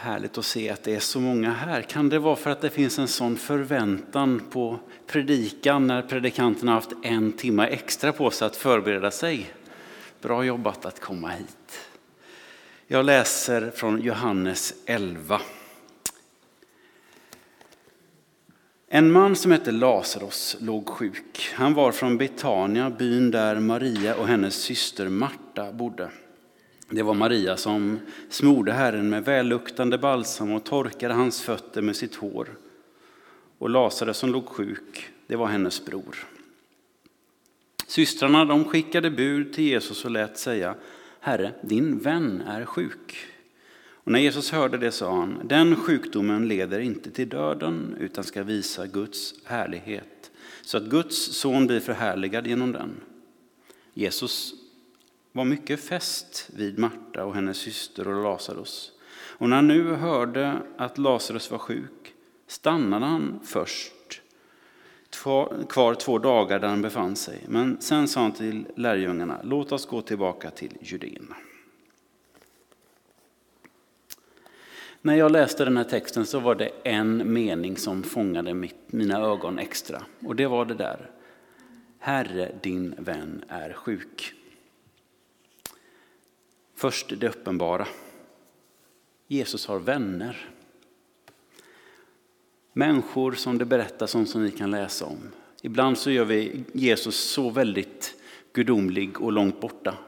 Härligt att se att det är så många här. Kan det vara för att det finns en sån förväntan på predikan när predikanten har haft en timme extra på sig att förbereda sig? Bra jobbat att komma hit. Jag läser från Johannes 11. En man som hette Lazarus låg sjuk. Han var från Betania, byn där Maria och hennes syster Marta bodde. Det var Maria som smorde Herren med välluktande balsam och torkade hans fötter med sitt hår. Och Lasare som låg sjuk, det var hennes bror. Systrarna de skickade bud till Jesus och lät säga, Herre, din vän är sjuk. Och när Jesus hörde det sa han, den sjukdomen leder inte till döden utan ska visa Guds härlighet, så att Guds son blir förhärligad genom den. Jesus var mycket fäst vid Marta och hennes syster och Lazarus. Och när han nu hörde att Lazarus var sjuk stannade han först kvar två dagar där han befann sig. Men sen sa han till lärjungarna, låt oss gå tillbaka till Judeen. När jag läste den här texten så var det en mening som fångade mitt, mina ögon extra. Och det var det där. Herre, din vän är sjuk. Först det uppenbara. Jesus har vänner. Människor som det berättas om som vi kan läsa om. Ibland så gör vi Jesus så väldigt gudomlig och långt borta.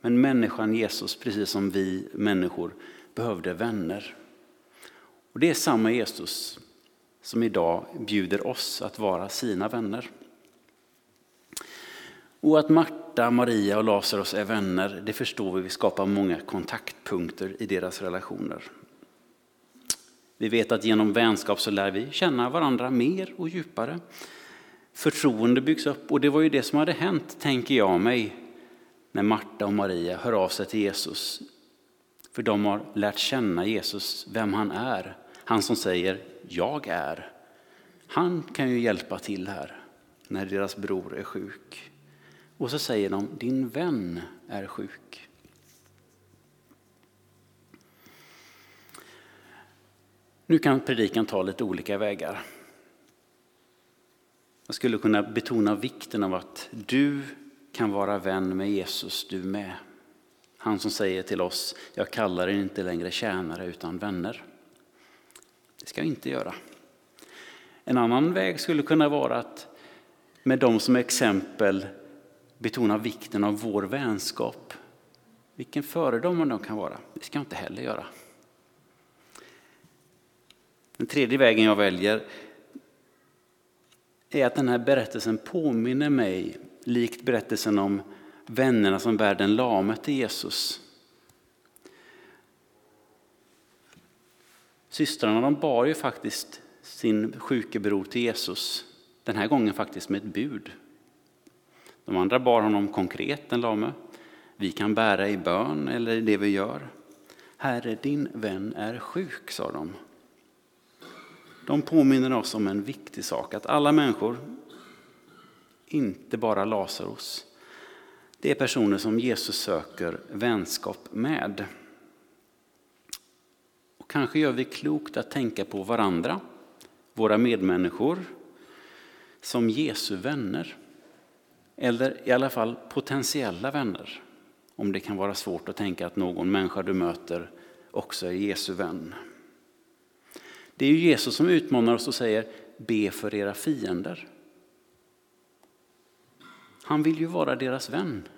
Men människan Jesus, precis som vi människor, behövde vänner. Och det är samma Jesus som idag bjuder oss att vara sina vänner. Och att Marta, Maria och Lazarus är vänner, det förstår vi, vi skapar många kontaktpunkter i deras relationer. Vi vet att genom vänskap så lär vi känna varandra mer och djupare. Förtroende byggs upp och det var ju det som hade hänt, tänker jag mig, när Marta och Maria hör av sig till Jesus. För de har lärt känna Jesus, vem han är. Han som säger jag är. Han kan ju hjälpa till här när deras bror är sjuk. Och så säger de, din vän är sjuk. Nu kan predikan ta lite olika vägar. Jag skulle kunna betona vikten av att du kan vara vän med Jesus du med. Han som säger till oss, jag kallar er inte längre tjänare utan vänner. Det ska jag inte göra. En annan väg skulle kunna vara att med de som exempel betona vikten av vår vänskap. Vilken föredöme de kan vara. Det ska jag inte heller göra. Den tredje vägen jag väljer är att den här berättelsen påminner mig, likt berättelsen om vännerna som bär den lame till Jesus. Systrarna de bar ju faktiskt sin sjuke bror till Jesus, den här gången faktiskt med ett bud. De andra bar honom konkret, den lame. Vi kan bära i bön eller i det vi gör. Herre, din vän är sjuk, sa de. De påminner oss om en viktig sak, att alla människor, inte bara Lazarus, det är personer som Jesus söker vänskap med. Och kanske gör vi klokt att tänka på varandra, våra medmänniskor, som Jesu vänner. Eller i alla fall potentiella vänner. Om det kan vara svårt att tänka att någon människa du möter också är Jesu vän. Det är ju Jesus som utmanar oss och säger be för era fiender. Han vill ju vara deras vän.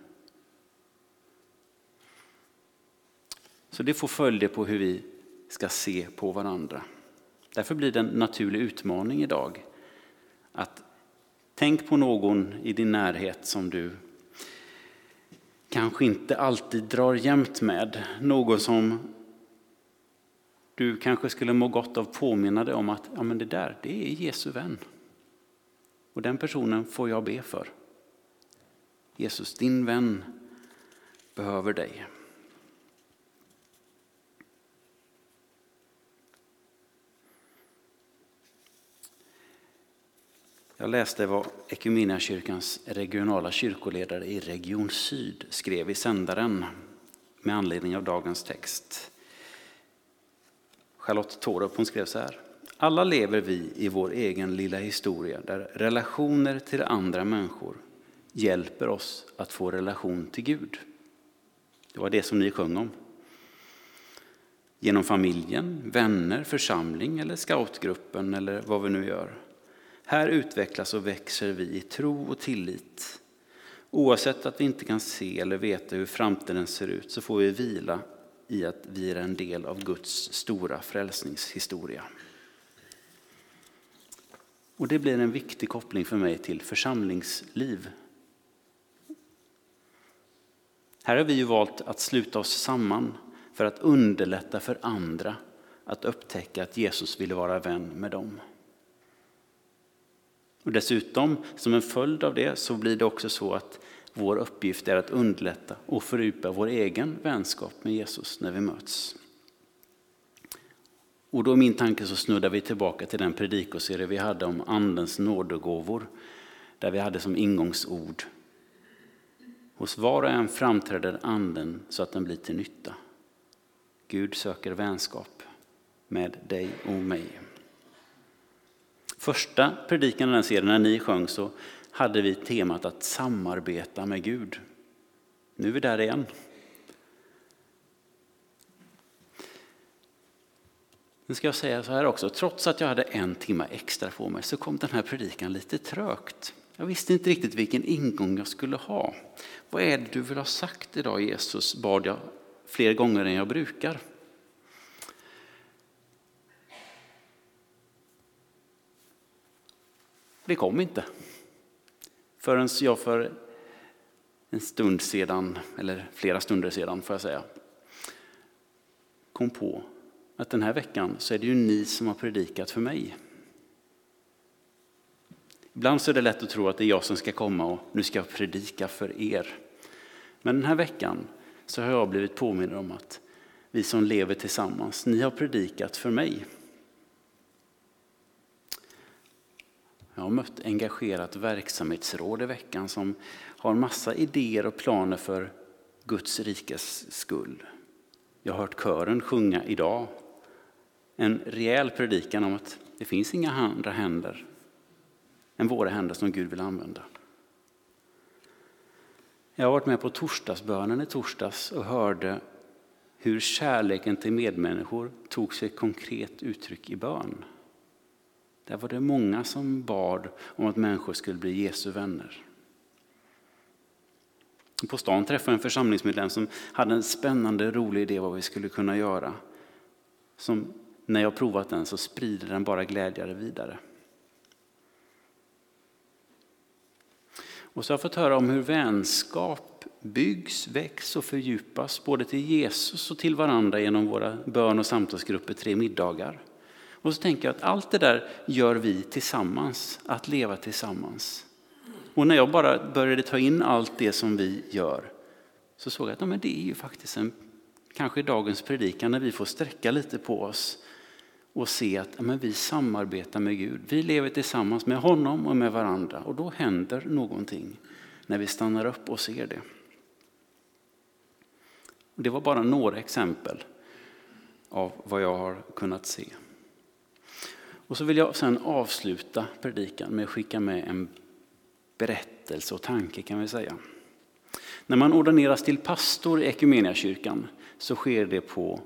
Så det får följder på hur vi ska se på varandra. Därför blir det en naturlig utmaning idag att tänk på någon i din närhet som du kanske inte alltid drar jämt med. Någon som du kanske skulle må gott av påminna dig om att ja, men det där, det är Jesu vän. Och den personen får jag be för. Jesus, din vän behöver dig. Jag läste vad Equmeniakyrkans regionala kyrkoledare i Region Syd skrev i sändaren med anledning av dagens text. Charlotte Torup, hon skrev så här. Alla lever vi i vår egen lilla historia där relationer till andra människor hjälper oss att få relation till Gud. Det var det som ni sjöng om. Genom familjen, vänner, församling eller scoutgruppen eller vad vi nu gör. Här utvecklas och växer vi i tro och tillit. Oavsett att vi inte kan se eller veta hur framtiden ser ut så får vi vila i att vi är en del av Guds stora frälsningshistoria. Och det blir en viktig koppling för mig till församlingsliv. Här har vi ju valt att sluta oss samman för att underlätta för andra att upptäcka att Jesus ville vara vän med dem. Och dessutom, som en följd av det, så blir det också så att vår uppgift är att underlätta och fördjupa vår egen vänskap med Jesus när vi möts. Och då i min tanke så snuddar vi tillbaka till den predikoserie vi hade om Andens nådegåvor, där vi hade som ingångsord Hos var och en framträder Anden så att den blir till nytta. Gud söker vänskap med dig och mig. Första predikan i den serien, när ni sjöng, så hade vi temat att samarbeta med Gud. Nu är vi där igen. Nu ska jag säga så här också, trots att jag hade en timme extra på mig så kom den här predikan lite trögt. Jag visste inte riktigt vilken ingång jag skulle ha. Vad är det du vill ha sagt idag Jesus, bad jag fler gånger än jag brukar. Det kom inte. Förrän jag för en stund sedan, eller flera stunder sedan får jag säga, kom på att den här veckan så är det ju ni som har predikat för mig. Ibland så är det lätt att tro att det är jag som ska komma och nu ska jag predika för er. Men den här veckan så har jag blivit påmind om att vi som lever tillsammans, ni har predikat för mig. Jag har mött engagerat verksamhetsråd i veckan som har massa idéer och planer för Guds rikes skull. Jag har hört kören sjunga idag en rejäl predikan om att det finns inga andra händer än våra händer som Gud vill använda. Jag har varit med på torsdagsbönen i torsdags och hörde hur kärleken till medmänniskor tog sig konkret uttryck i bön. Där var det många som bad om att människor skulle bli Jesu vänner. På stan träffade jag en församlingsmedlem som hade en spännande, rolig idé vad vi skulle kunna göra. Som när jag provat den så sprider den bara glädjare vidare. Och så har jag fått höra om hur vänskap byggs, väcks och fördjupas både till Jesus och till varandra genom våra bön och samtalsgrupper Tre middagar. Och så tänker jag att allt det där gör vi tillsammans, att leva tillsammans. Och när jag bara började ta in allt det som vi gör så såg jag att ja, men det är ju faktiskt en, kanske dagens predikan när vi får sträcka lite på oss och se att men vi samarbetar med Gud. Vi lever tillsammans med honom och med varandra och då händer någonting när vi stannar upp och ser det. Det var bara några exempel av vad jag har kunnat se. Och så vill jag sen avsluta predikan med att skicka med en berättelse och tanke kan vi säga. När man ordineras till pastor i Equmeniakyrkan så sker det på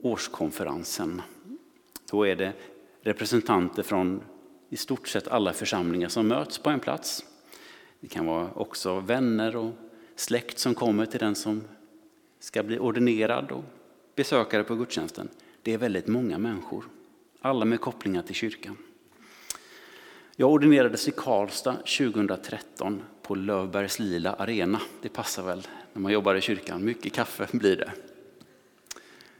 årskonferensen. Då är det representanter från i stort sett alla församlingar som möts på en plats. Det kan vara också vänner och släkt som kommer till den som ska bli ordinerad och besökare på gudstjänsten. Det är väldigt många människor, alla med kopplingar till kyrkan. Jag ordinerades i Karlstad 2013 på Lövbergs lila arena. Det passar väl när man jobbar i kyrkan, mycket kaffe blir det.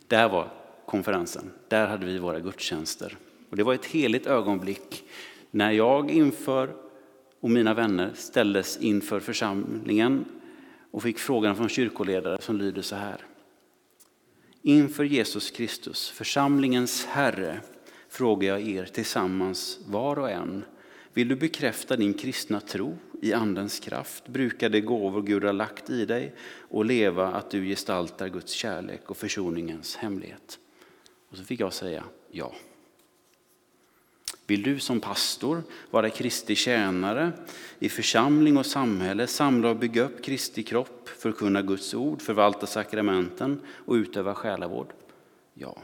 Där var konferensen, där hade vi våra gudstjänster. Och det var ett heligt ögonblick när jag inför och mina vänner ställdes inför församlingen och fick frågan från kyrkoledare som lyder så här. Inför Jesus Kristus, församlingens Herre, frågar jag er tillsammans var och en. Vill du bekräfta din kristna tro i Andens kraft, bruka de gåvor Gud har lagt i dig och leva att du gestaltar Guds kärlek och försoningens hemlighet? Och så fick jag säga ja. Vill du som pastor vara Kristi tjänare i församling och samhälle, samla och bygga upp Kristi kropp, förkunna Guds ord, förvalta sakramenten och utöva själavård? Ja.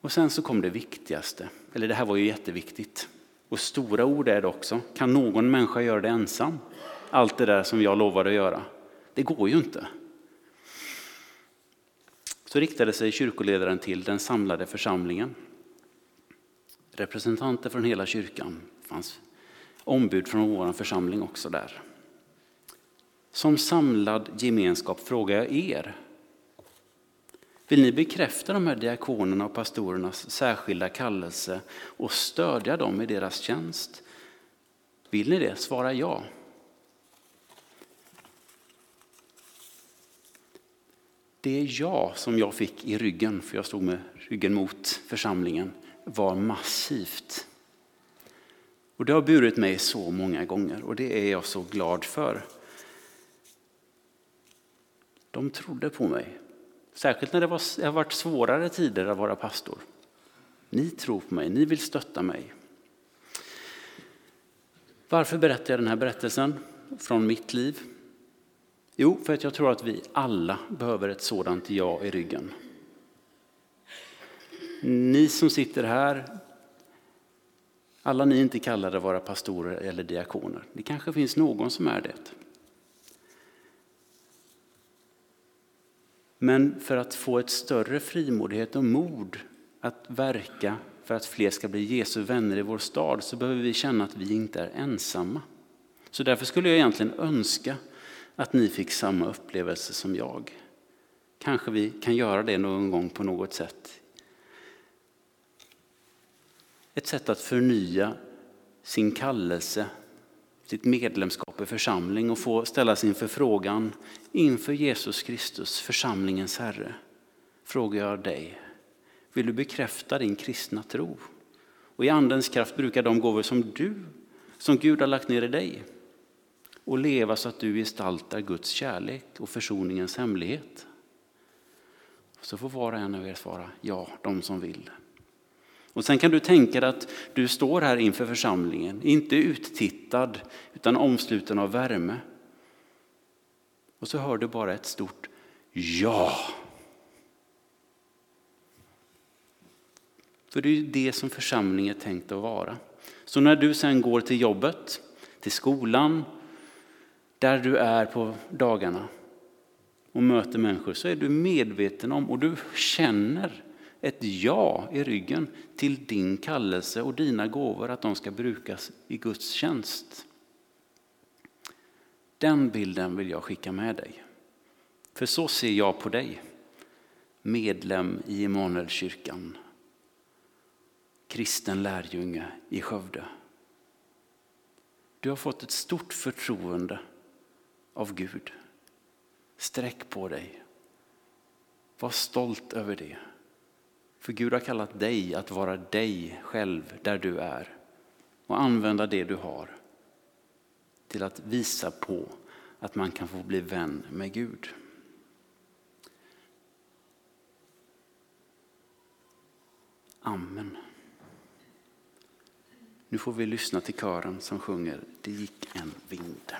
Och sen så kom det viktigaste, eller det här var ju jätteviktigt. Och stora ord är det också. Kan någon människa göra det ensam? Allt det där som jag lovade att göra. Det går ju inte. Så riktade sig kyrkoledaren till den samlade församlingen. Representanter från hela kyrkan. Det fanns ombud från vår församling också där. Som samlad gemenskap frågar jag er. Vill ni bekräfta de här diakonerna och pastorernas särskilda kallelse och stödja dem i deras tjänst? Vill ni det? Svara ja. Det ja som jag fick i ryggen, för jag stod med ryggen mot församlingen, var massivt. Och det har burit mig så många gånger och det är jag så glad för. De trodde på mig. Särskilt när det, var, det har varit svårare tider att vara pastor. Ni tror på mig, ni vill stötta mig. Varför berättar jag den här berättelsen från mitt liv? Jo, för att jag tror att vi alla behöver ett sådant ja i ryggen. Ni som sitter här, alla ni inte kallade att vara pastorer eller diakoner. Det kanske finns någon som är det. Men för att få ett större frimodighet och mod att verka för att fler ska bli Jesu vänner i vår stad så behöver vi känna att vi inte är ensamma. Så därför skulle jag egentligen önska att ni fick samma upplevelse som jag. Kanske vi kan göra det någon gång på något sätt. Ett sätt att förnya sin kallelse, sitt medlemskap i församling och få ställa sin förfrågan inför Jesus Kristus, församlingens Herre. Frågar jag dig, vill du bekräfta din kristna tro? Och i Andens kraft brukar de gåvor som du, som Gud har lagt ner i dig, och leva så att du gestaltar Guds kärlek och försoningens hemlighet. Så får var och en av er svara ja, de som vill. Och sen kan du tänka dig att du står här inför församlingen, inte uttittad utan omsluten av värme. Och så hör du bara ett stort ja. För det är ju det som församlingen är tänkt att vara. Så när du sen går till jobbet, till skolan, där du är på dagarna och möter människor så är du medveten om och du känner ett ja i ryggen till din kallelse och dina gåvor att de ska brukas i Guds tjänst. Den bilden vill jag skicka med dig. För så ser jag på dig, medlem i Immanuelkyrkan, kristen lärjunge i Skövde. Du har fått ett stort förtroende av Gud. Sträck på dig. Var stolt över det. För Gud har kallat dig att vara dig själv där du är och använda det du har till att visa på att man kan få bli vän med Gud. Amen. Nu får vi lyssna till kören som sjunger Det gick en vind.